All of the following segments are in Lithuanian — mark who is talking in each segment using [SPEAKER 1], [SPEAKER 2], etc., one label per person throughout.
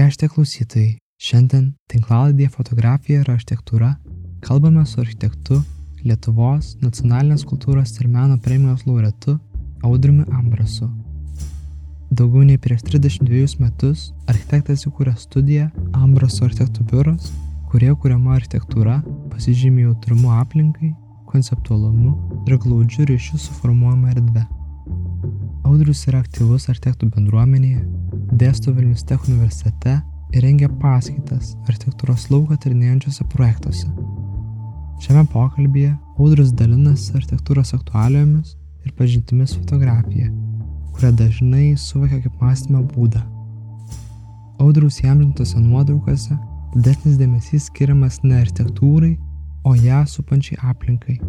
[SPEAKER 1] Sveiki, klausytojai. Šiandien tinklaladėje fotografija ir architektūra kalbame su architektu Lietuvos nacionalinės kultūros ir meno premijos laureatu Audriumi Ambrasu. Daugiau nei prieš 32 metus architektas įkūrė studiją Ambraso architektų biuras, kurie kuriama architektūra pasižymė jautrumu aplinkai, konceptualumu ir glaudžiu ryšiu suformuojama erdve. Audrius yra aktyvus architektų bendruomenėje, dėsto Vilnius Tech universitete ir rengia paskaitas architektūros lauką tyrinėjančiose projektuose. Šiame pokalbėje Audrius dalinasi architektūros aktualijomis ir pažintimis fotografija, kurią dažnai suvokia kaip mąstymo būdą. Audriaus įamžintose nuotraukose didesnis dėmesys skiriamas ne architektūrai, o ją supančiai aplinkai.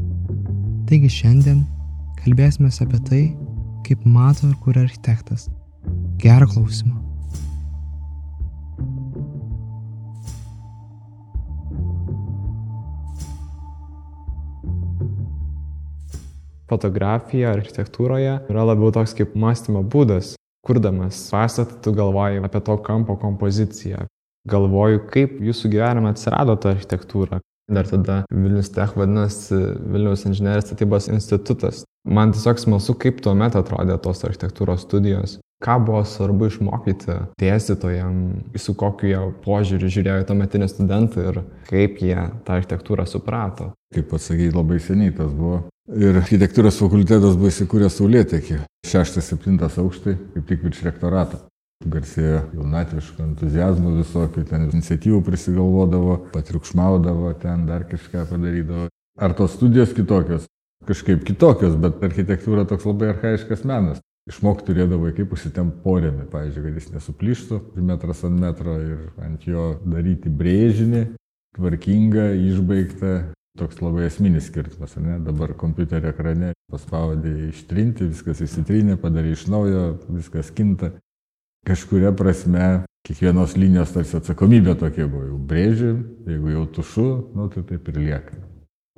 [SPEAKER 1] Taigi šiandien kalbėsime apie tai, kaip mato ir kuria architektas. Gerą klausimą.
[SPEAKER 2] fotografija architektūroje yra labiau toks kaip mąstymo būdas. Kurdamas pastatą, tu galvoji apie to kampo kompoziciją. Galvoju, kaip jūsų gyvenime atsirado ta architektūra. Dar tada Vilnius Tech vadinasi Vilniaus inžinierijos statybos institutas. Man tiesiog smalsu, kaip tuo metu atrodė tos architektūros studijos. Ką buvo svarbu išmokyti dėstytojam, su kokiu jie požiūriu žiūrėjo tuometinį studentą ir kaip jie tą architektūrą suprato.
[SPEAKER 3] Kaip pasakyti, labai seniai tas buvo. Ir architektūros fakultetas buvo įsikūręs Saulėtekį, 6-7 aukštai, kaip tik virš rektorato. Garsėjo jaunatviško entuzijazmo visokių, ten iniciatyvų prisigalvodavo, patriukšmaudavo, ten dar kažką padarydavo. Ar tos studijos kitokios? Kažkaip kitokios, bet architektūra toks labai arhaiškas menas. Išmokti turėdavai, kaip užsitemp porėmi, pavyzdžiui, kad jis nesuplyštų metras ant metro ir ant jo daryti brėžinį, tvarkingą, išbaigtą, Toks labai esminis skirtumas, ne? Dabar kompiuterio ekrane paspaudė ištrinti, viskas įsitrynė, padarė iš naujo, viskas kinta. Kažkuria prasme, kiekvienos linijos tarsi atsakomybė tokia buvo. Jau brėži, jeigu jau tušu, nu, tai taip ir lieka.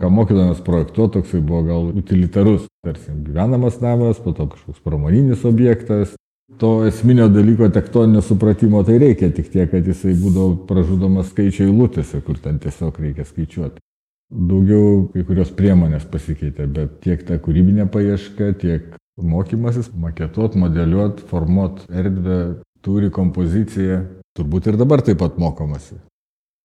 [SPEAKER 3] Ką mokydamas projektuoti, toksai buvo gal utilitarus, tarsi gyvenamas namas, po to kažkoks pramoninis objektas. To esminio dalyko tektoninio supratimo tai reikia, tik tiek, kad jisai būdavo pražudomas skaičiai lūtėse, kur ten tiesiog reikia skaičiuoti daugiau kai kurios priemonės pasikeitė, bet tiek ta kūrybinė paieška, tiek mokymasis, maketuot, modeliuot, formuot erdvę, turi kompoziciją, turbūt ir dabar taip pat mokomasi.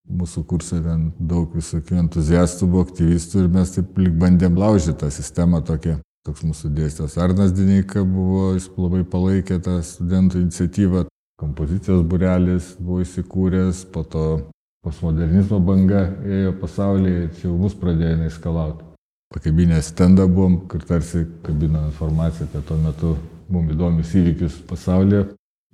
[SPEAKER 3] Mūsų kursai ten daug visokių entuziastų buvo, aktyvistų ir mes taip lik bandėm laužyti tą sistemą tokią. Toks mūsų dėstytas Arnas Dineika buvo, jis labai palaikė tą studentų iniciatyvą. Kompozicijos burelis buvo įsikūręs, po to postmodernizmo banga ėjo pasaulyje ir čia jau mus pradėjo neįskalauti. Pakabinę stendą buvom, kur tarsi kabino informaciją apie tuo metu mums įdomius įvykius pasaulyje.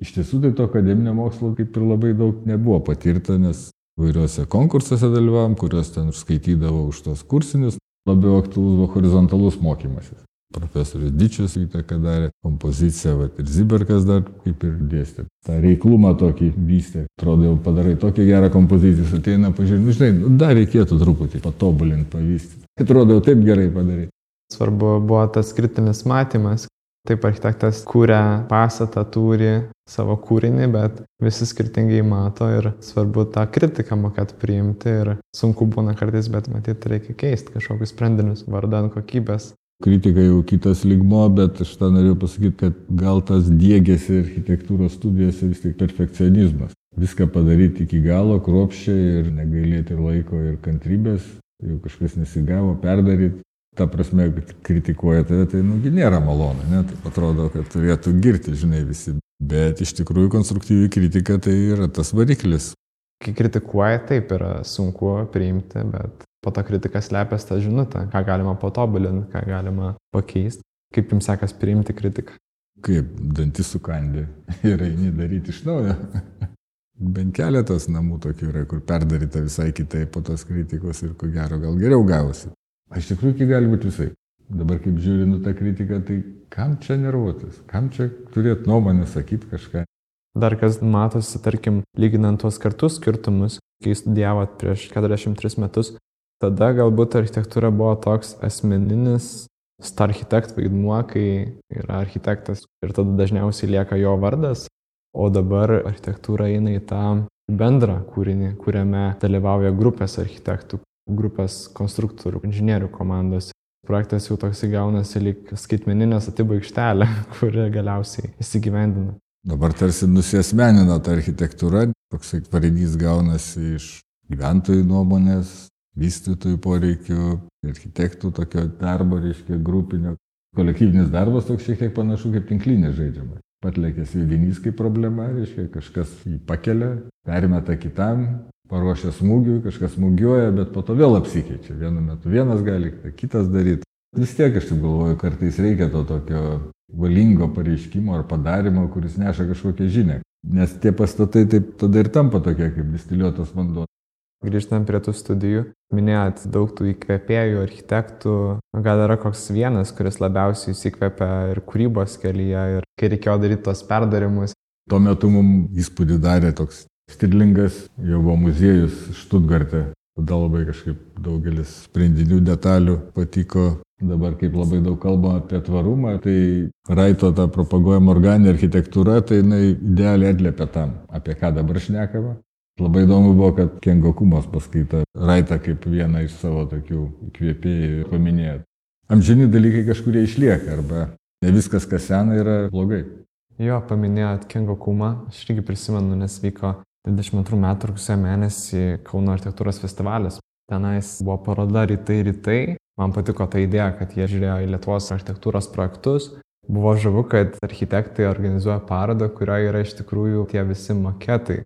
[SPEAKER 3] Iš tiesų tai to akademinio mokslo kaip ir labai daug nebuvo patirta, nes vairiuose konkursuose dalyvavom, kuriuos ten skaitydavau už tos kursinius, labiau aktualus buvo horizontalus mokymasis. Profesorius Dičius įtaką darė, kompoziciją, va, ir Ziberkas dar kaip ir dėstė. Ta reiklumą tokį vystė. Atrodo, jau padarai tokią gerą kompoziciją, ateina, pažiūrėjai, nu žinai, nu, dar reikėtų truputį patobulinti, pavystyti. Atrodo, jau taip gerai padarai.
[SPEAKER 2] Svarbu buvo tas kritinis matymas. Taip architektas kūrė pastatą, turi savo kūrinį, bet visi skirtingai mato ir svarbu tą kritiką mokėti priimti ir sunku būna kartais, bet matyti reikia keisti kažkokius sprendinius vardan kokybės
[SPEAKER 3] kritika jau kitas ligmo, bet aš tą norėjau pasakyti, kad gal tas dėgėsi architektūros studijose vis tik perfekcionizmas. Viską padaryti iki galo, kruopščiai ir negailėti laiko, ir kantrybės, jau kažkas nesigavo, perdaryti. Ta prasme, kad kritikuoja tave, tai nugi nėra malonu, ne? Tai atrodo, kad turėtų girti, žinai, visi. Bet iš tikrųjų konstruktyvi kritika tai yra tas variklis.
[SPEAKER 2] Kai kritikuoja, taip yra sunku priimti, bet po to kritika slepiasi tą žinutę, ką galima patobulinti, ką galima pakeisti. Kaip jums sekas priimti kritiką?
[SPEAKER 3] Kaip dantis sukandi ir eini daryti iš naujo. Bent keletas namų tokių yra, kur perdaryta visai kitaip po tos kritikos ir ko gero gal geriau gavosi. Iš tikrųjų, kai gali būti visai. Dabar kaip žiūrinu tą kritiką, tai kam čia nervuotis, kam čia turėti nuomonę, sakyti kažką.
[SPEAKER 2] Dar kas matosi, tarkim, lyginant tuos kartus skirtumus, kai studijavot prieš 43 metus, tada galbūt architektūra buvo toks asmeninis star architekt vaidmuo, kai yra architektas ir tada dažniausiai lieka jo vardas. o dabar architektūra eina į tą bendrą kūrinį, kuriame dalyvauja grupės architektų, grupės konstruktorių, inžinierių komandos. Projektas jau toks įgaunasi lyg skaitmeninė statybų aikštelė, kuri galiausiai įsigyvendina.
[SPEAKER 3] Dabar tarsi nusiesmenino ta architektūra, toksai pareigys gaunasi iš gyventojų nuomonės, vystytojų poreikių, architektų tokio darbo, reiškia, grupinio. Kolektyvinis darbas toks šiek tiek panašu kaip tinklinė žaidžiama. Patlėkęs judinys kaip problema, reiškia, kažkas jį pakelia, perimeta kitam, paruošia smūgiui, kažkas smūgiuoja, bet po to vėl apsikeičia. Vienu metu vienas gali, kitas daryti. Vis tiek aš taip galvoju, kartais reikia to tokio valingo pareiškimo ar padarimo, kuris neša kažkokią žinę. Nes tie pastatai taip tada ir tampa tokie kaip distiliuotas vanduo.
[SPEAKER 2] Grįžtant prie tų studijų, minėjot daug tų įkvėpėjų, architektų, gal yra koks vienas, kuris labiausiai įsikvėpia ir kūrybos kelyje, ir kai reikėjo daryti tos perdarimus.
[SPEAKER 3] Tuo metu mums įspūdį darė toks Stirlingas, jo buvo muziejus Štutgarte. Tada labai kažkaip daugelis sprendinių detalių patiko Dabar kaip labai daug kalbama apie tvarumą, tai Raito ta propaguojama organinė architektūra, tai jinai idealiai atliepia tam, apie ką dabar šnekama. Labai įdomu buvo, kad Kengo Kumas paskaita Raitą kaip vieną iš savo tokių įkvėpėjų paminėjo. Amžini dalykai kažkurie išlieka arba ne viskas, kas sena, yra blogai.
[SPEAKER 2] Jo, paminėjot Kengo Kumą, aš irgi prisimenu, nes vyko 22 metų rugsėjo mėnesį Kauno architektūros festivalis. Tenais buvo paroda Rytai Rytai Man patiko ta idėja, kad jie žiūrėjo į Lietuvos architektūros projektus. Buvo žavu, kad architektai organizuoja parodą, kurioje yra iš tikrųjų tie visi maketai.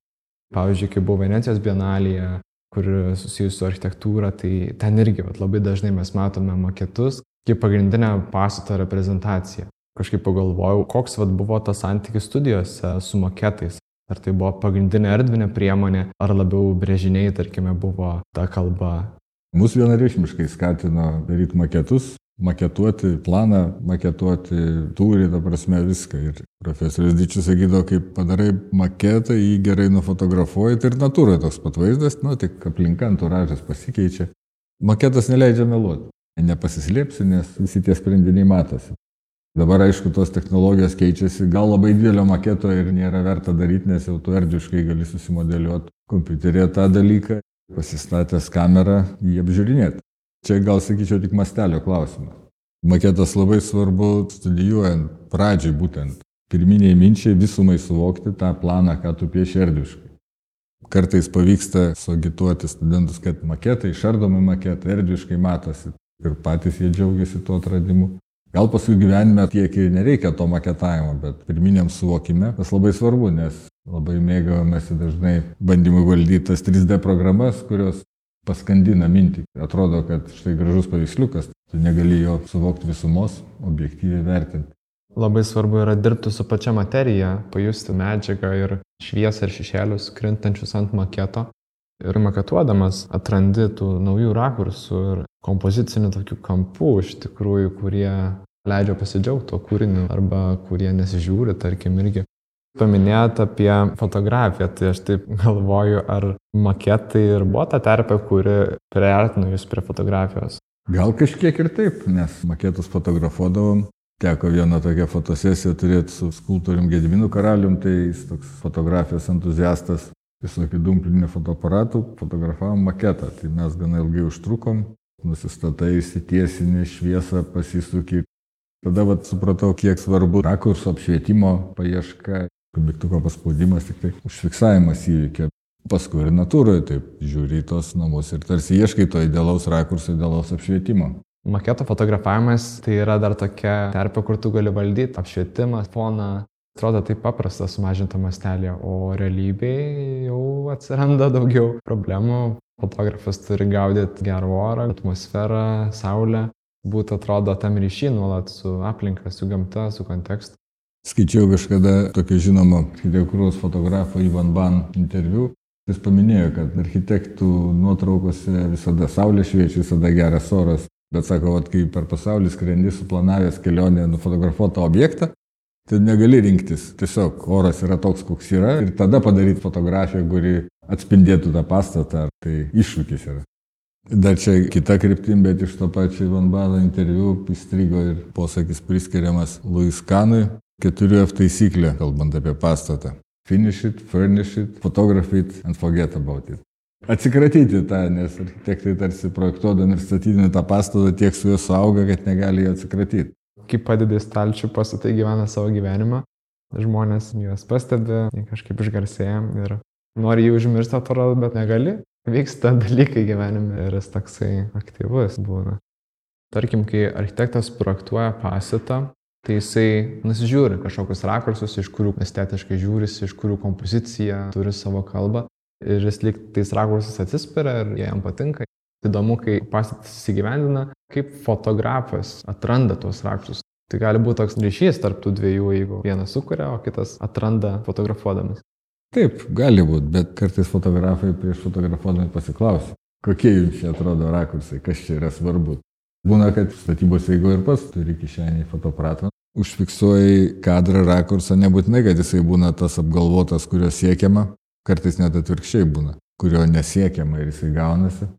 [SPEAKER 2] Pavyzdžiui, kai buvo Venecijos bienalėje, kur susijusi su architektūra, tai ten irgi vat, labai dažnai mes matome maketus kaip pagrindinę pastato reprezentaciją. Kažkaip pagalvojau, koks vat, buvo tas santykis studijose su maketais. Ar tai buvo pagrindinė erdvinė priemonė, ar labiau brėžiniai, tarkime, buvo ta kalba.
[SPEAKER 3] Mūsų vienareikšmiškai skatino daryti maketus, maketuoti planą, maketuoti tūrį, ta prasme viską. Ir profesorius Dyčius sakydavo, kaip padarai maketą, jį gerai nufotografuoji, tai ir natūra toks pat vaizdas, nu tik aplinka, anturažas pasikeičia. Maketas neleidžia meluoti. Nepasislėpsi, nes visi tie sprendiniai matosi. Dabar aišku, tos technologijos keičiasi, gal labai didelio maketo ir nėra verta daryti, nes jau tu erdviškai gali susimodeliuoti kompiuterėje tą dalyką pasistatęs kamerą jį apžiūrinėti. Čia gal sakyčiau tik mastelio klausimas. Maketas labai svarbu studijuojant pradžiai būtent. Pirminiai minčiai visumai suvokti tą planą, ką tu pieši erdviškai. Kartais pavyksta suagituoti studentus, kad maketai, išardomi maketai erdviškai matosi ir patys jie džiaugiasi tuo atradimu. Gal paskui gyvenime tiek ir nereikia to maketavimo, bet pirminiam suvokime tas labai svarbu, nes Labai mėgavomasi dažnai bandymui valdyti tas 3D programas, kurios paskandina mintį. Atrodo, kad štai gražus paveiksliukas, tu negali jo suvokti visumos, objektyviai vertinti.
[SPEAKER 2] Labai svarbu yra dirbti su pačia materija, pajusti medžiagą ir šviesą ir šešėlius krintančius ant maketo. Ir maketuodamas atrandi tų naujų rakursų ir kompozicinių tokių kampų iš tikrųjų, kurie leidžia pasidžiaugti to kūriniu arba kurie nesižiūri, tarkim, irgi Paminėjot apie fotografiją, tai aš taip galvoju, ar maketai ir buvo ta terpė, kuri priartino jūs prie fotografijos?
[SPEAKER 3] Gal kažkiek ir taip, nes maketus fotografuodavom. Teko vieną tokią fotosesiją turėti su skulptorium Gediminu Karalium, tai jis toks fotografijos entuziastas, visokių dumplinių fotoaparatų, fotografavom maketą. Tai mes gana ilgai užtrukom, nusistatai, įsitiesinį šviesą, pasisuki. Tada vat, supratau, kiek svarbu rakurso apšvietimo paieška mygtuko paspaudimas, tik tai užfiksavimas įvykio. Paskui ir natūroje taip žiūri į tos namus ir tarsi ieškai to idealaus rakurso, idealaus apšvietimo.
[SPEAKER 2] Maketo fotografavimas tai yra dar tokia terpė, kur tu gali valdyti apšvietimą, foną. Atrodo taip paprasta sumažinta mastelė, o realybėje jau atsiranda daugiau problemų. Fotografas turi gaudyti gerą orą, atmosferą, saulę, būtų atrodo tam ryšį nuolat su aplinka, su gamta, su kontekstu.
[SPEAKER 3] Skaičiau kažkada tokio žinomo architektūros fotografo Ivan Ban interviu. Jis paminėjo, kad architektų nuotraukose visada saulė šviečia, visada geras oras. Bet sako, kad kai per pasaulį skrendi suplanavęs kelionę nufotografuotą objektą, tai negali rinktis. Tiesiog oras yra toks, koks yra ir tada padaryti fotografiją, kuri atspindėtų tą pastatą. Tai iššūkis yra. Dar čia kita kryptim, bet iš to pačio Ivan Bano interviu įstrigo ir posakis priskiriamas Luis Kanui, 4F taisyklė, kalbant apie pastatą. Finish it, furnish it, photograph it and forget about it. Atsikratyti tą, nes architektai tarsi projektuodami ir statydami tą pastatą tiek su juo sauga, kad negali jo atsikratyti.
[SPEAKER 2] Kai padedi stalčių, pastatai gyvena savo gyvenimą, žmonės juos pastebi, kažkaip išgarsėja ir nori jį užmiršti, atrodo, bet negali. Vyksta dalykai gyvenime ir jis toksai aktyvus būna. Tarkim, kai architektas projektuoja pastatą, tai jisai nusižiūri kažkokius rakursus, iš kurių estetiškai žiūrisi, iš kurių kompozicija turi savo kalbą ir jis lyg tais rakursais atsispiria ir jam patinka. Įdomu, kai pastatas įsigyvendina, kaip fotografas atranda tuos rakursus. Tai gali būti toks ryšys tarp tų dviejų, jeigu vienas sukuria, o kitas atranda fotografuodamas.
[SPEAKER 3] Taip, gali būti, bet kartais fotografai prieš fotografuodami pasiklausia, kokie jums čia atrodo rakursai, kas čia yra svarbu. Būna, kad statybos eigoje ir pats turi kišenį fotoaparatą. Užfiksuoji kadrą rakursą, nebūtinai, kad jisai būna tas apgalvotas, kurio siekiama, kartais net atvirkščiai būna, kurio nesiekiama ir jisai gaunasi.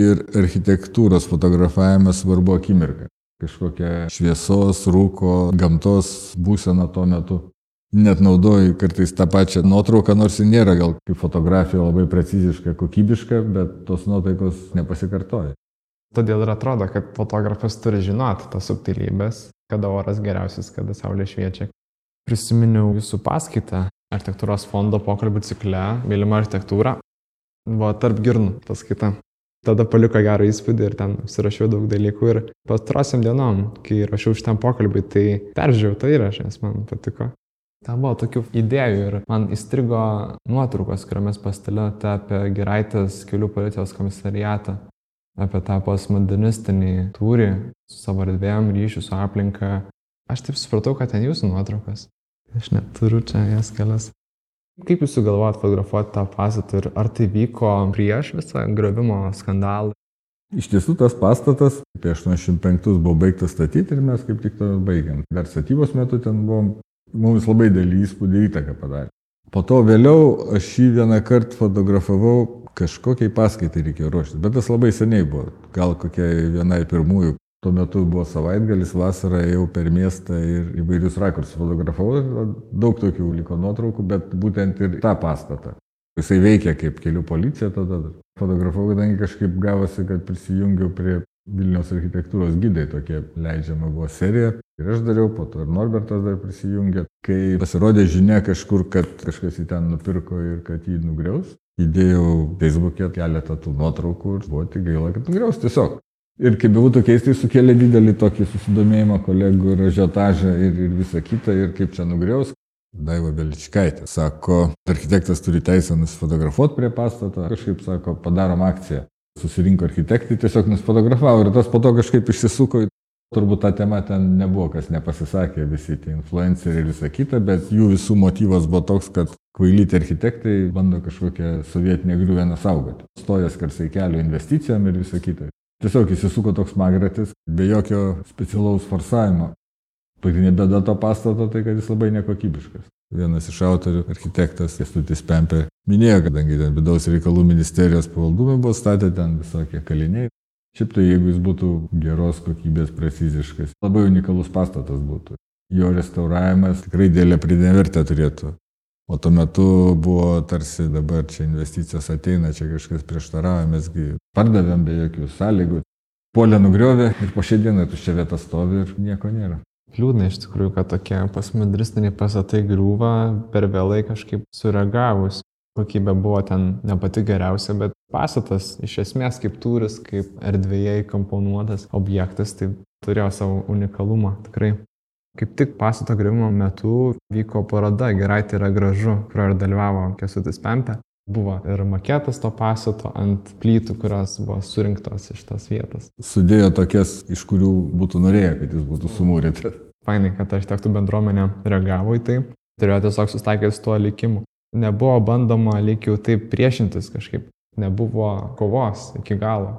[SPEAKER 3] Ir architektūros fotografavimas svarbu akimirka. Kažkokia šviesos, rūko, gamtos būsena tuo metu. Net naudoju kartais tą pačią nuotrauką, nors ji nėra gal kaip fotografija labai preciziška, kokybiška, bet tos nuotaikos nepasikartoja.
[SPEAKER 2] Todėl ir atrodo, kad fotografas turi žinoti tas subtilybės, kada oras geriausias, kada saulė šviečia. Prisiminiau jūsų paskaitą architektūros fondo pokalbių cikle Mylima architektūra. Buvo tarp girnų paskaita. Tada paliko gerą įspūdį ir ten surašiau daug dalykų ir pastarosiam dienom, kai rašiau šitam pokalbį, tai peržiūrėjau tą įrašą, nes man patiko. Ten buvo tokių idėjų ir man įstrigo nuotraukos, kuriomis pastelėte apie Giraitės kelių policijos komisariatą, apie tą postmodernistinį tūrį su savo erdvėjom, ryšių su aplinka. Aš taip supratau, kad ten jūsų nuotraukos. Aš neturiu čia jas kelias. Kaip jūs sugalvojot fotografuoti tą pastatą ir ar tai vyko prieš visą gravimo skandalą?
[SPEAKER 3] Iš tiesų tas pastatas apie 85 buvo baigtas statyti ir mes kaip tik to baigiam. Dar statybos metu ten buvom, mums labai dėlį įspūdį įtaką padarė. Po to vėliau aš jį vieną kartą fotografavau, kažkokiai paskaitai reikėjo ruoštis, bet tas labai seniai buvo, gal kokia vienai pirmųjų Tuo metu buvo savaitgalis, vasarą ėjau per miestą ir įvairius rakursus fotografavau, daug tokių liko nuotraukų, bet būtent ir tą pastatą. Jisai veikia kaip kelių policija tada. Fotografavau, kadangi kažkaip gavosi, kad prisijungiau prie Vilniaus architektūros gydai, tokia leidžiama buvo serija. Ir aš dariau, po to ir Norbertas dar prisijungė. Kai pasirodė žinia kažkur, kad kažkas į ten nupirko ir kad jį nugriaus, įdėjau Facebook'e keletą tų nuotraukų ir buvo tik gaila, kad nugriaus tiesiog. Ir kaip bebūtų keistai, sukėlė didelį tokį susidomėjimą kolegų ir žiotažą ir, ir visą kitą, ir kaip čia nugriaus. Daiva Beličkaitė sako, architektas turi teisę nusifotografuoti prie pastato, kažkaip sako, padarom akciją. Susirinko architektai, tiesiog nusifotografavo ir tas po to kažkaip išsisuko. Turbūt ta tema ten nebuvo, kas nepasisakė, visi tie influenceriai ir visa kita, bet jų visų motyvas buvo toks, kad kvailyti architektai bando kažkokią sovietinę griuveną saugoti. Stojas karsai kelio investicijom ir visa kita. Tiesiog įsisuko toks magratis, be jokio specialaus forsavimo. Pagrindinė bėda to pastato tai, kad jis labai nekokybiškas. Vienas iš autorių, architektas Kestutis Pempė, minėjo, kadangi ten vidaus reikalų ministerijos pavaldumai buvo statę ten visokie kaliniai. Šiaip tai jeigu jis būtų geros kokybės, preciziškas, labai unikalus pastatas būtų. Jo restauravimas tikrai dėlė pridėtinę vertę turėtų. O tuo metu buvo tarsi dabar čia investicijos ateina, čia kažkas prieštaravo, mesgi pardavėm be jokių sąlygų. Polė nugriovė ir po šią dieną tuščia vieta stovi ir nieko nėra.
[SPEAKER 2] Liūdna iš tikrųjų, kad tokie pasmidristiniai pastatai griūva per vėlai kažkaip sureagavus. Kokybė buvo ten ne pati geriausia, bet pastatas iš esmės kaip turis, kaip erdvėje įkomponuotas objektas, tai turėjo savo unikalumą tikrai. Kaip tik pastato griuvimo metu vyko paroda Gerai tai yra gražu, kurioje dalyvavo Kesutis Pempė. Buvo ir maketas to pastato ant plytų, kurios buvo surinktos iš tos vietos.
[SPEAKER 3] Sudėjo tokias, iš kurių būtų norėję, kad jis būtų sumūrytas.
[SPEAKER 2] Fainai, kad architektų bendruomenė reagavo į tai. Turėjo tiesiog sustaikyti su tuo likimu. Nebuvo bandoma lyg jau taip priešintis kažkaip. Nebuvo kovos iki galo.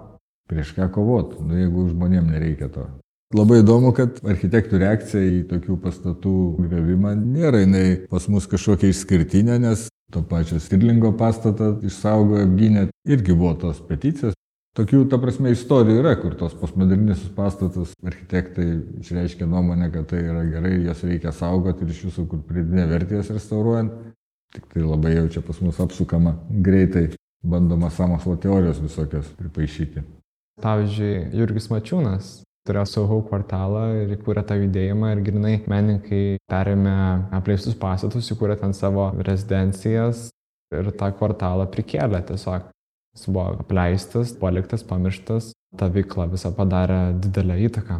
[SPEAKER 3] Prieš ką kovot, nu, jeigu žmonėm nereikia to. Labai įdomu, kad architektų reakcija į tokių pastatų gravimą nėra jinai pas mus kažkokia išskirtinė, nes to pačio Stirlingo pastatą išsaugojo, apgynė, irgi buvo tos peticijos. Tokių, ta prasme, istorijų yra, kur tos postmoderninis pastatus architektai išreiškia nuomonę, kad tai yra gerai, jas reikia saugoti ir iš jūsų, kur pridinė vertės restauruojant. Tik tai labai jau čia pas mus apsukama greitai, bandoma samokslo teorijos visokios pripaišyti.
[SPEAKER 2] Pavyzdžiui, Jurgis Mačiūnas turėjo Soho kvartalą ir įkūrė tą judėjimą ir grinai menininkai perėmė apleistus pastatus, įkūrė ten savo rezidencijas ir tą kvartalą prikėlė tiesiog. Jis buvo apleistas, paliktas, pamirštas, ta veikla visą padarė didelę įtaką.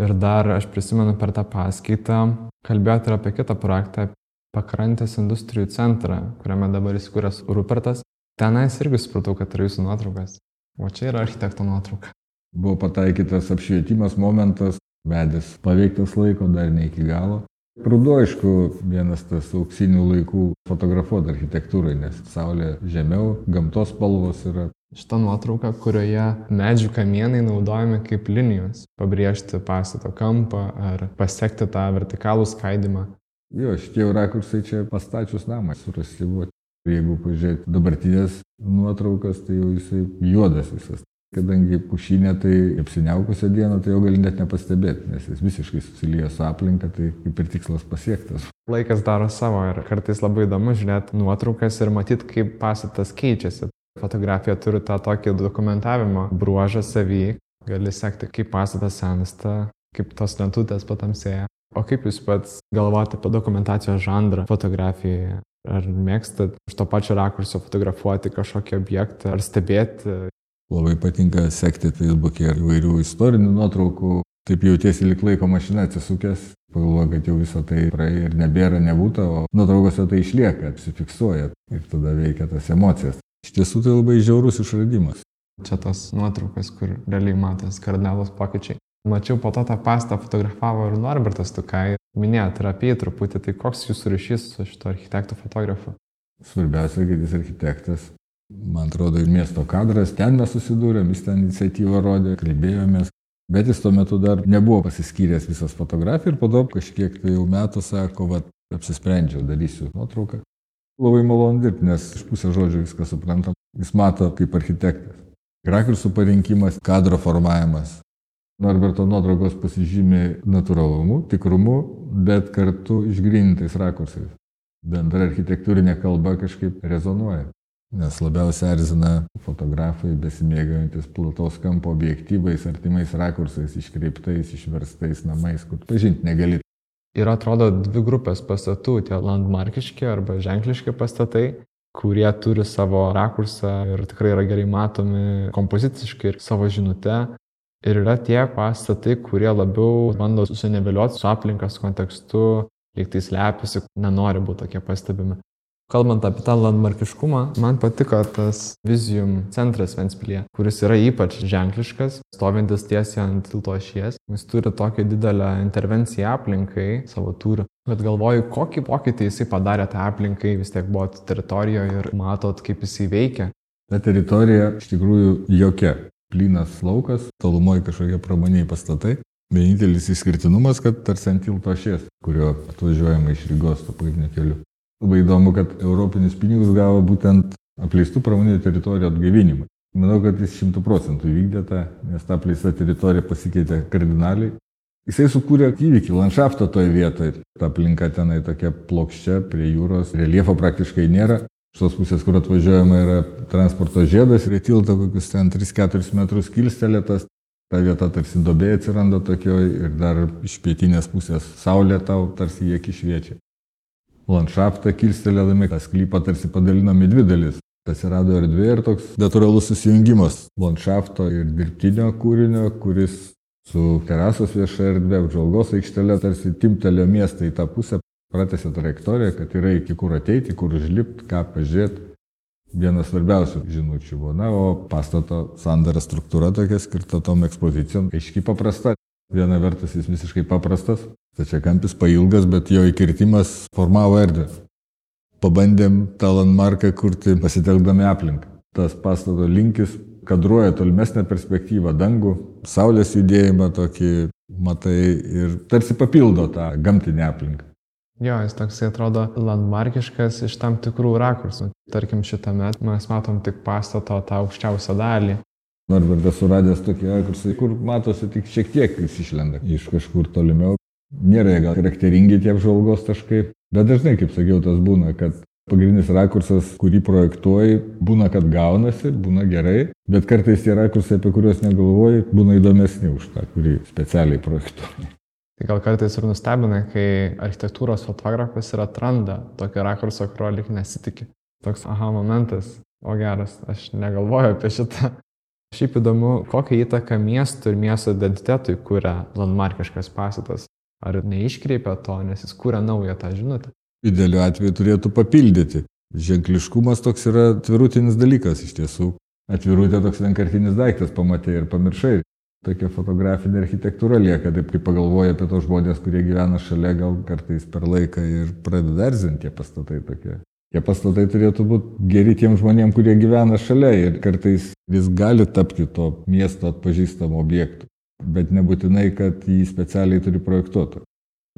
[SPEAKER 2] Ir dar aš prisimenu per tą paskaitą, kalbėjote ir apie kitą projektą, pakrantės industrijų centrą, kuriame dabar įsikūręs Rupertas. Tenais irgi supratau, kad yra jūsų nuotraukas. O čia yra architekto nuotrauka.
[SPEAKER 3] Buvo pataikytas apšvietimas momentas, vedęs paveiktas laiko dar ne iki galo. Ruduo, aišku, vienas tas auksinių laikų fotografuoti architektūrai, nes saulė žemiau, gamtos spalvos yra.
[SPEAKER 2] Šitą nuotrauką, kurioje medžių kamienai naudojami kaip linijos, pabrėžti pastato kampą ar pasiekti tą vertikalų skaidimą.
[SPEAKER 3] Jo, šitie rakursai čia pastačius namą surasti buvo. Jeigu pažiūrėti dabartinės nuotraukas, tai jau jisai juodas visas. Kadangi pušinė tai apsiniaukusią dieną, tai jau gali net nepastebėti, nes jis visiškai susilieja su aplinka, tai kaip ir tikslas pasiektas.
[SPEAKER 2] Laikas daro savo ir kartais labai įdomu žiūrėti nuotraukas ir matyti, kaip pastatas keičiasi. Fotografija turi tą tokį dokumentavimo bruožą savį, gali sekti, kaip pastatas sensta, kaip tos lentutės patamsėja. O kaip jūs pats galvojate apie dokumentacijos žanrą fotografijoje? Ar mėgstat iš to pačio rakurso fotografuoti kažkokį objektą, ar stebėti
[SPEAKER 3] Labai patinka sekti Facebook'e ir įvairių istorinių nuotraukų. Taip jautiesi lik laiko mašina atsisukęs, pagalvoja, kad jau viso tai praėjo ir nebėra, nebūta, o nuotraukose tai išlieka, apsifiksuoja ir tada veikia tas emocijas. Iš tiesų tai labai žiaurus išradimas.
[SPEAKER 2] Čia tos nuotraukas, kur realiai matas kardinalus pokyčiai. Mačiau po to tą pastą fotografavo ir Norbertas Tukai. Minėjot ir apie jį truputį, tai koks jūsų ryšys su šito architektų fotografu?
[SPEAKER 3] Svarbiausia, kad jis architektas, man atrodo, ir miesto kadras, ten mes susidūrėm, jis ten iniciatyvą rodė, kalbėjomės, bet jis tuo metu dar nebuvo pasiskyręs visas fotografiją ir po to kažkiek tai jau metų sako, va, apsisprendžiau, darysiu nuotrauką. Labai malonu dirbti, nes iš pusės žodžių viską suprantam. Jis mato kaip architektas. Rakursų parinkimas, kadro formavimas. Norberto nuotraukos pasižymė natūralumu, tikrumu, bet kartu išgrinintais rakursais. Bendra architektūrinė kalba kažkaip rezonuoja. Nes labiausiai erzina fotografai besimėgaujantis plataus kampo objektyvais, artimais rakursais, iškreiptais, išverstais namais, kur pažinti negali.
[SPEAKER 2] Ir atrodo dvi grupės pastatų, tie landmarkiški arba ženkliški pastatai, kurie turi savo rakursą ir tikrai yra gerai matomi kompoziciškai ir savo žinute. Ir yra tie pastatai, kurie labiau bando susineveliuoti su aplinkas kontekstu, lyg tai slepiasi, nenori būti tokie pastebimi. Kalbant apie tą landmarkiškumą, man patiko tas Vizijum centras Ventspilyje, kuris yra ypač ženkliškas, stovintis tiesiai ant tilto ašies. Jis turi tokią didelę intervenciją aplinkai savo turiu. Bet galvoju, kokį pokytį jisai padarė tą aplinkai, vis tiek buvo teritorijoje ir matot, kaip jisai veikia.
[SPEAKER 3] Ta teritorija iš tikrųjų jokia. Plynas laukas, tolumoje kažkokie pramoniai pastatai. Vienintelis išskirtinumas, kad tarsi ant tilto ašies, kurio atvažiuojama iš Rygos to pagrindinio keliu. Labai įdomu, kad europinius pinigus gavo būtent apleistų pramoninių teritorijų atgaivinimui. Manau, kad jis šimtų procentų įvykdė tą, nes ta apleista teritorija pasikeitė kardinaliai. Jisai sukūrė įvykį, landšaftą toje vietoje. Ta aplinka tenai tokia plokščia, prie jūros, reliefo praktiškai nėra. Iš tos pusės, kur atvažiuojama, yra transporto žiedas, prie tilto kokius ten 3-4 metrus kilstelėtas. Ta vieta tarsi dobė atsiranda tokioje ir dar iš pietinės pusės saulė tau tarsi jie kišviečia landšaftą kilstelėdami, tą sklypą tarsi padalinam į dvi dalis. Atsirado erdvė ir toks natūralus susijungimas landšafto ir dirbtinio kūrinio, kuris su terasos vieša erdvė, apžvalgos aikštelė tarsi timtelio miestą į tą pusę, pratęsė trajektoriją, kad yra iki kur ateiti, kur užlipti, ką pažiūrėti. Vienas svarbiausių žinučių buvo, na, o pastato sandara struktūra tokia skirta tom ekspozicijom, aiškiai paprasta. Viena vertus jis visiškai paprastas, Stačiakampis pailgas, bet jo įkirtimas formavo erdvę. Pabandėm tą landmarką kurti pasitelkdami aplinką. Tas pastato linkis kadruoja tolimesnę perspektyvą, dangų, saulės judėjimą tokį matai ir tarsi papildo tą gamtinę aplinką.
[SPEAKER 2] Jo, jis toksai atrodo landmarkiškas iš tam tikrų rakursų. Tarkim, šitame mes matom tik pastato tą aukščiausią dalį.
[SPEAKER 3] Norbertas suradęs tokį rakursą, kur matosi tik šiek tiek jis išlenda iš kažkur tolimiau. Nėra gal charakteringi tie apžvalgos taškai, bet dažnai, kaip sakiau, tas būna, kad Pagrindinis rakursas, kurį projektuoji, būna, kad gaunasi, būna gerai, bet kartais tie rakursai, apie kuriuos negalvoji, būna įdomesni už tą, kurį specialiai projektuoji.
[SPEAKER 2] Tai gal kartais ir nustebina, kai architektūros fotografas ir atranda tokį rakursą, kurio lik nesitikė. Toks aha momentas, o geras, aš negalvoju apie šitą. Šiaip įdomu, kokią įtaką miestų ir miesto identitetui kuria landmarkiškas pastatas. Ar neiškreipia to, nes jis kuria naują tą žinutę?
[SPEAKER 3] Idealiu atveju turėtų papildyti. Ženkliškumas toks yra atvirutinis dalykas iš tiesų. Atvirutė toks vienkartinis daiktas, pamatai ir pamiršai. Tokia fotografinė architektūra lieka, taip kaip pagalvoja apie tos žmonės, kurie gyvena šalia, gal kartais per laiką ir pradeda erzinti tie pastatai tokie. Tie pastatai turėtų būti geri tiem žmonėm, kurie gyvena šalia ir kartais vis gali tapti to miesto atpažįstamu objektu, bet nebūtinai, kad jį specialiai turi projektuoti.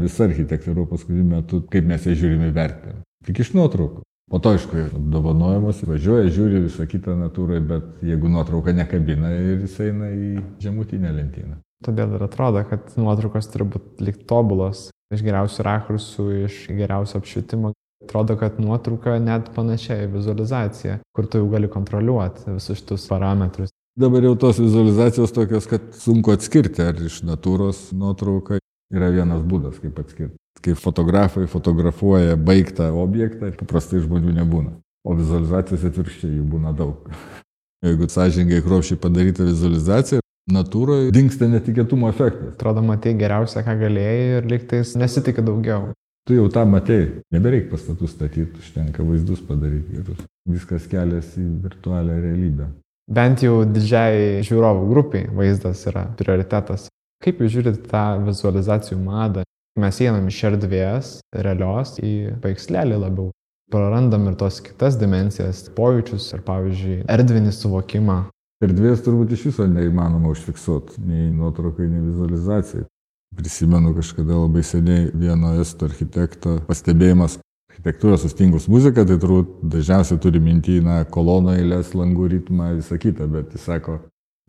[SPEAKER 3] Visa architektūra paskutiniu metu, kaip mes ją žiūrime, vertiname. Tik iš nuotraukų. Po to, aišku, apdovanojimas, važiuoja, žiūri visą kitą natūrą, bet jeigu nuotrauka nekabina ir jis eina į žemutinę lentyną.
[SPEAKER 2] Todėl ir atrodo, kad nuotraukos turi būti lik tobulos, iš geriausių rakursų, iš geriausio apšvietimo, Atrodo, kad nuotrauka net panašiai vizualizacija, kur tu jau gali kontroliuoti visus šitus parametrus.
[SPEAKER 3] Dabar jau tos vizualizacijos tokios, kad sunku atskirti, ar iš natūros nuotrauka yra vienas būdas, kaip atskirti. Kai fotografai fotografuoja baigtą objektą, paprastai žmonių nebūna. O vizualizacijos atvirkščiai jų būna daug. Jeigu sąžingai kruopšiai padaryta vizualizacija, natūroje dinksta netikėtumo efektas.
[SPEAKER 2] Atrodo, matai geriausia, ką galėjai ir liktais nesitikė daugiau.
[SPEAKER 3] Tu jau tą matei, nebereik pastatų statyti, užtenka vaizdus padaryti gerus. Viskas keliasi į virtualią realybę.
[SPEAKER 2] Bent jau didžiai žiūrovų grupiai vaizdas yra prioritetas. Kaip jūs žiūrite tą vizualizacijų madą? Mes einam iš erdvės realios į paveikslelį labiau. Prarandam ir tos kitas dimensijas, pojūčius ir, pavyzdžiui, erdvinį suvokimą.
[SPEAKER 3] Erdvės turbūt iš viso neįmanoma užfiksuoti, nei nuotraukai, nei vizualizacijai. Prisimenu kažkada labai seniai vieno estų architekto pastebėjimas. Architektūra sustingus muzika, tai turbūt dažniausiai turi mintį, na, kolonų eilės, langų ritmą, visą kitą, bet jis sako,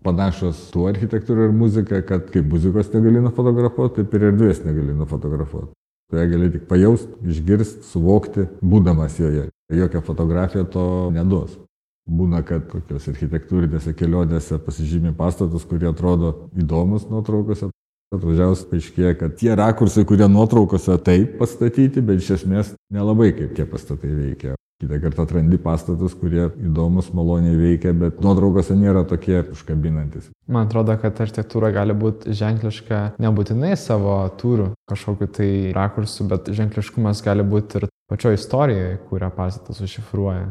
[SPEAKER 3] panašios tų architektūra ir muzika, kad kaip muzikos negali nufotografuoti, taip ir erdvės negali nufotografuoti. Tu ją gali tik pajausti, išgirsti, suvokti, būdamas joje. Jokia fotografija to neduos. Būna, kad tokios architektūrinėse kelionėse pasižymė pastatus, kurie atrodo įdomus nuotraukose, Atvažiavus paaiškėjo, kad tie rakursai, kurie nuotraukose taip pastatyti, bet iš esmės nelabai kaip tie pastatai veikia. Kitą kartą atrandi pastatus, kurie įdomus, maloniai veikia, bet nuotraukose nėra tokie užkabinantis.
[SPEAKER 2] Man atrodo, kad architektūra gali būti ženkliška nebūtinai savo turų kažkokiu tai rakursu, bet ženkliškumas gali būti ir pačioje istorijoje, kurią pastatas užšifruoja.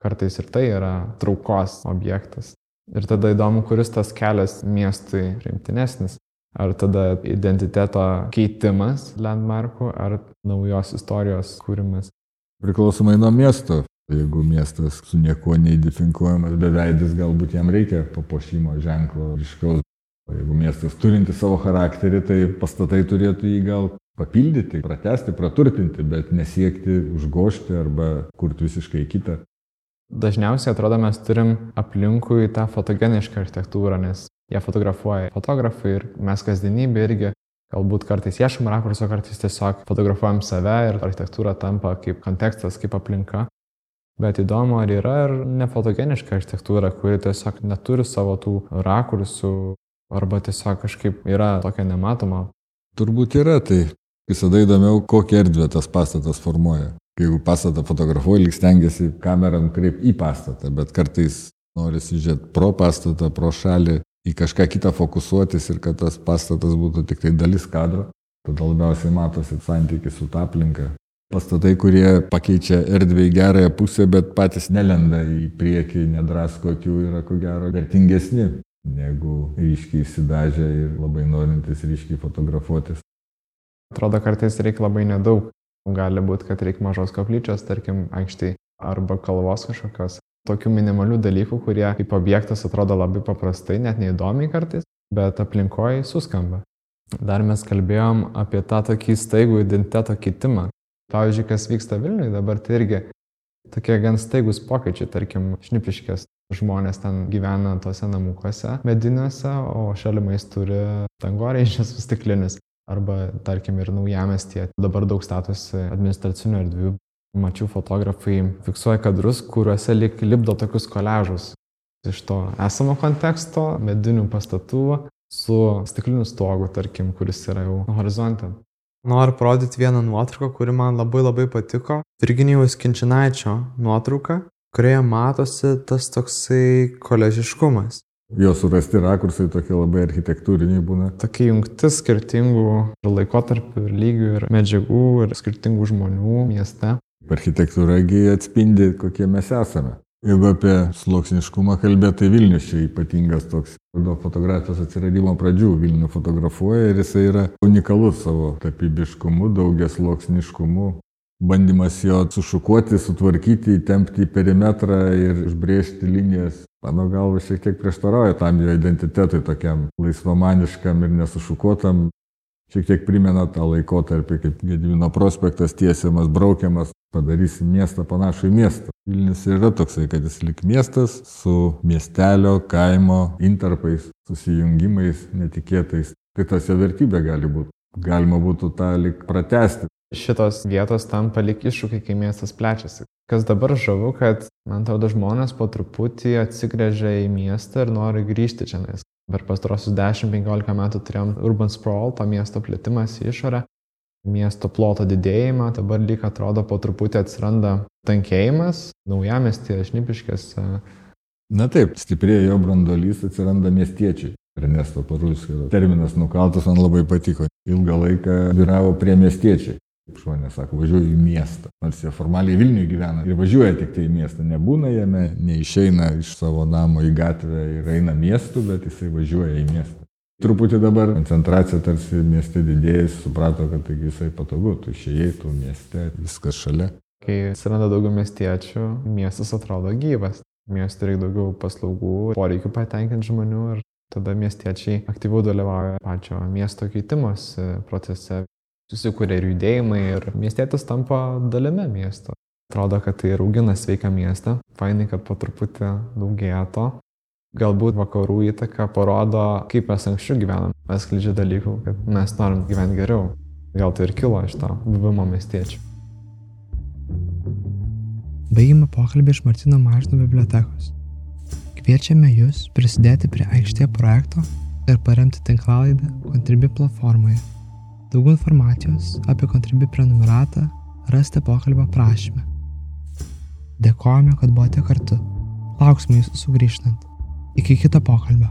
[SPEAKER 2] Kartais ir tai yra traukos objektas. Ir tada įdomu, kuris tas kelias miestui priimtinesnis. Ar tada identiteto keitimas landmarkų, ar naujos istorijos kūrimas?
[SPEAKER 3] Priklausomai nuo miesto. Jeigu miestas su niekuo neidentifinkuojamas beveidis, galbūt jam reikia papuošimo ženklo ryškaus. Jeigu miestas turinti savo charakterį, tai pastatai turėtų jį gal papildyti, pratesti, praturtinti, bet nesiekti užgošti arba kurti visiškai kitą.
[SPEAKER 2] Dažniausiai atrodo mes turim aplinkui tą fotogenišką architektūrą, nes ją fotografuoja fotografai ir mes kasdienybė irgi galbūt kartais ieškom rakurso, kartais tiesiog fotografuojam save ir architektūra tampa kaip kontekstas, kaip aplinka. Bet įdomu, ar yra ir nefotogeniška architektūra, kuri tiesiog neturi savo tų rakursų arba tiesiog kažkaip yra tokia nematoma.
[SPEAKER 3] Turbūt yra tai. Visada įdomiau, kokią erdvę tas pastatas formuoja. Jeigu pastatą fotografuoji, lyg stengiasi kamerą nukreipti į pastatą, bet kartais norisi žiūrėti pro pastatą, pro šalį, į kažką kitą fokusuotis ir kad tas pastatas būtų tik tai dalis kadro, tada labiausiai matosi santykis su ta aplinka. Pastatai, kurie pakeičia erdvę į gerąją pusę, bet patys nelenda į priekį, nedrasko akių, yra ko gero vertingesni negu ryškiai įsidažę ir labai norintys ryškiai fotografuotis.
[SPEAKER 2] Atrodo, kartais reikia labai nedaug. Gali būti, kad reikia mažos koplyčios, tarkim, aikštai arba kalvos kažkokios tokių minimalių dalykų, kurie kaip objektas atrodo labai paprastai, net neįdomiai kartais, bet aplinkoje suskamba. Dar mes kalbėjom apie tą tokį staigų identiteto kitimą. Pavyzdžiui, kas vyksta Vilniuje dabar, tai irgi tokie gan staigus pokyčiai, tarkim, šnipiškės žmonės ten gyvena tose namukuose mediniuose, o šalimais turi dangoraižius stiklinius. Arba, tarkim, ir naujamestie dabar daug statosi administracinių erdvių Mačiau fotografai fiksuoja kadrus, kuriuose lik lipdo tokius koležus iš to esamo konteksto, medinių pastatų su stikliniu stogu, tarkim, kuris yra jau horizonte.
[SPEAKER 1] Noriu parodyti vieną nuotrauką, kuri man labai labai patiko. Virginijaus Kinčinaičio nuotrauka, kurioje matosi tas toksai koležiškumas.
[SPEAKER 3] Jo surasti rakursai tokie labai architektūriniai būna.
[SPEAKER 2] Tokia jungtis skirtingų laikotarpių ir lygių ir medžiagų ir skirtingų žmonių mieste.
[SPEAKER 3] Architektūragi atspindi, kokie mes esame. Jeigu apie sluoksniškumą kalbėti, tai Vilnius čia ypatingas toks. Nuo fotografijos atsiradimo pradžių Vilnių fotografuoja ir jisai yra unikalus savo tapybiškumu, daugias sluoksniškumu. Bandymas jo sušukuoti, sutvarkyti, įtempti į perimetrą ir išbrėžti linijas. Mano galva šiek tiek prieštarauja tam jo identitetui tokiam laisvamaniškam ir nesušukuotam. Šiek tiek primena tą laikotarpį, kaip Gedvino prospektas tiesiamas, braukiamas, padarysim miestą panašų į miestą. Vilnius yra toksai, kad jis lik miestas su miestelio, kaimo interpais, susijungimais netikėtais. Tai tas jo vertybė gali būti. Galima būtų tą lik pratesti.
[SPEAKER 2] Šitos vietos tampa lik iššūkiai, kai miestas plečiasi. Kas dabar žavu, kad, man atrodo, žmonės po truputį atsigrėžia į miestą ir nori grįžti čia. Per pastarosius 10-15 metų turėjom urban sprawl, to miesto plėtimas į išorę miesto ploto didėjimą, dabar lyg atrodo po truputį atsiranda tankėjimas, naujamestį, šnipiškės.
[SPEAKER 3] Na taip, stiprėja jo brandolys, atsiranda miestiečiai. Ernesto Parulskio terminas nukaltas man labai patiko. Ilgą laiką vyravo prie miestiečiai. Žmonės sako, važiuoju į miestą. Nors jie formaliai Vilniuje gyvena ir važiuoja tik tai į miestą. Nebūna jame, neišeina iš savo namo į gatvę ir eina miestu, bet jisai važiuoja į miestą. Truputį dabar koncentracija tarsi mieste didėjai, suprato, kad taigi jisai patogu, tu išėjai, tu mieste, viskas šalia.
[SPEAKER 2] Kai atsiranda daugiau miestiečių, miestas atrodo gyvas. Miestui reikia daugiau paslaugų, poreikių patenkinti žmonių ir tada miestiečiai aktyviau dalyvauja pačio miesto keitimas procese. Susikūrė ir judėjimai ir miestietis tampa dalimi miesto. Atrodo, kad tai ir augina sveiką miestą. Fainai, kad po truputį daugėja to. Galbūt vakarų įtaka parodo, kaip mes anksčiau gyvenam, atskleidžia dalykų, kad mes norim gyventi geriau. Gal tai ir kilo iš to buvimo miestiečių.
[SPEAKER 1] Baigime pokalbį iš Martino Mažino bibliotekos. Kviečiame Jūs prisidėti prie aikštė projekto ir paremti tinklalaidą Contribui platformoje. Daugiau informacijos apie Contribui prenumeratą rasite pokalbio prašymę. Dėkojame, kad buvote kartu. Lauksime Jūsų sugrįžtant. Iki kito pokalbio.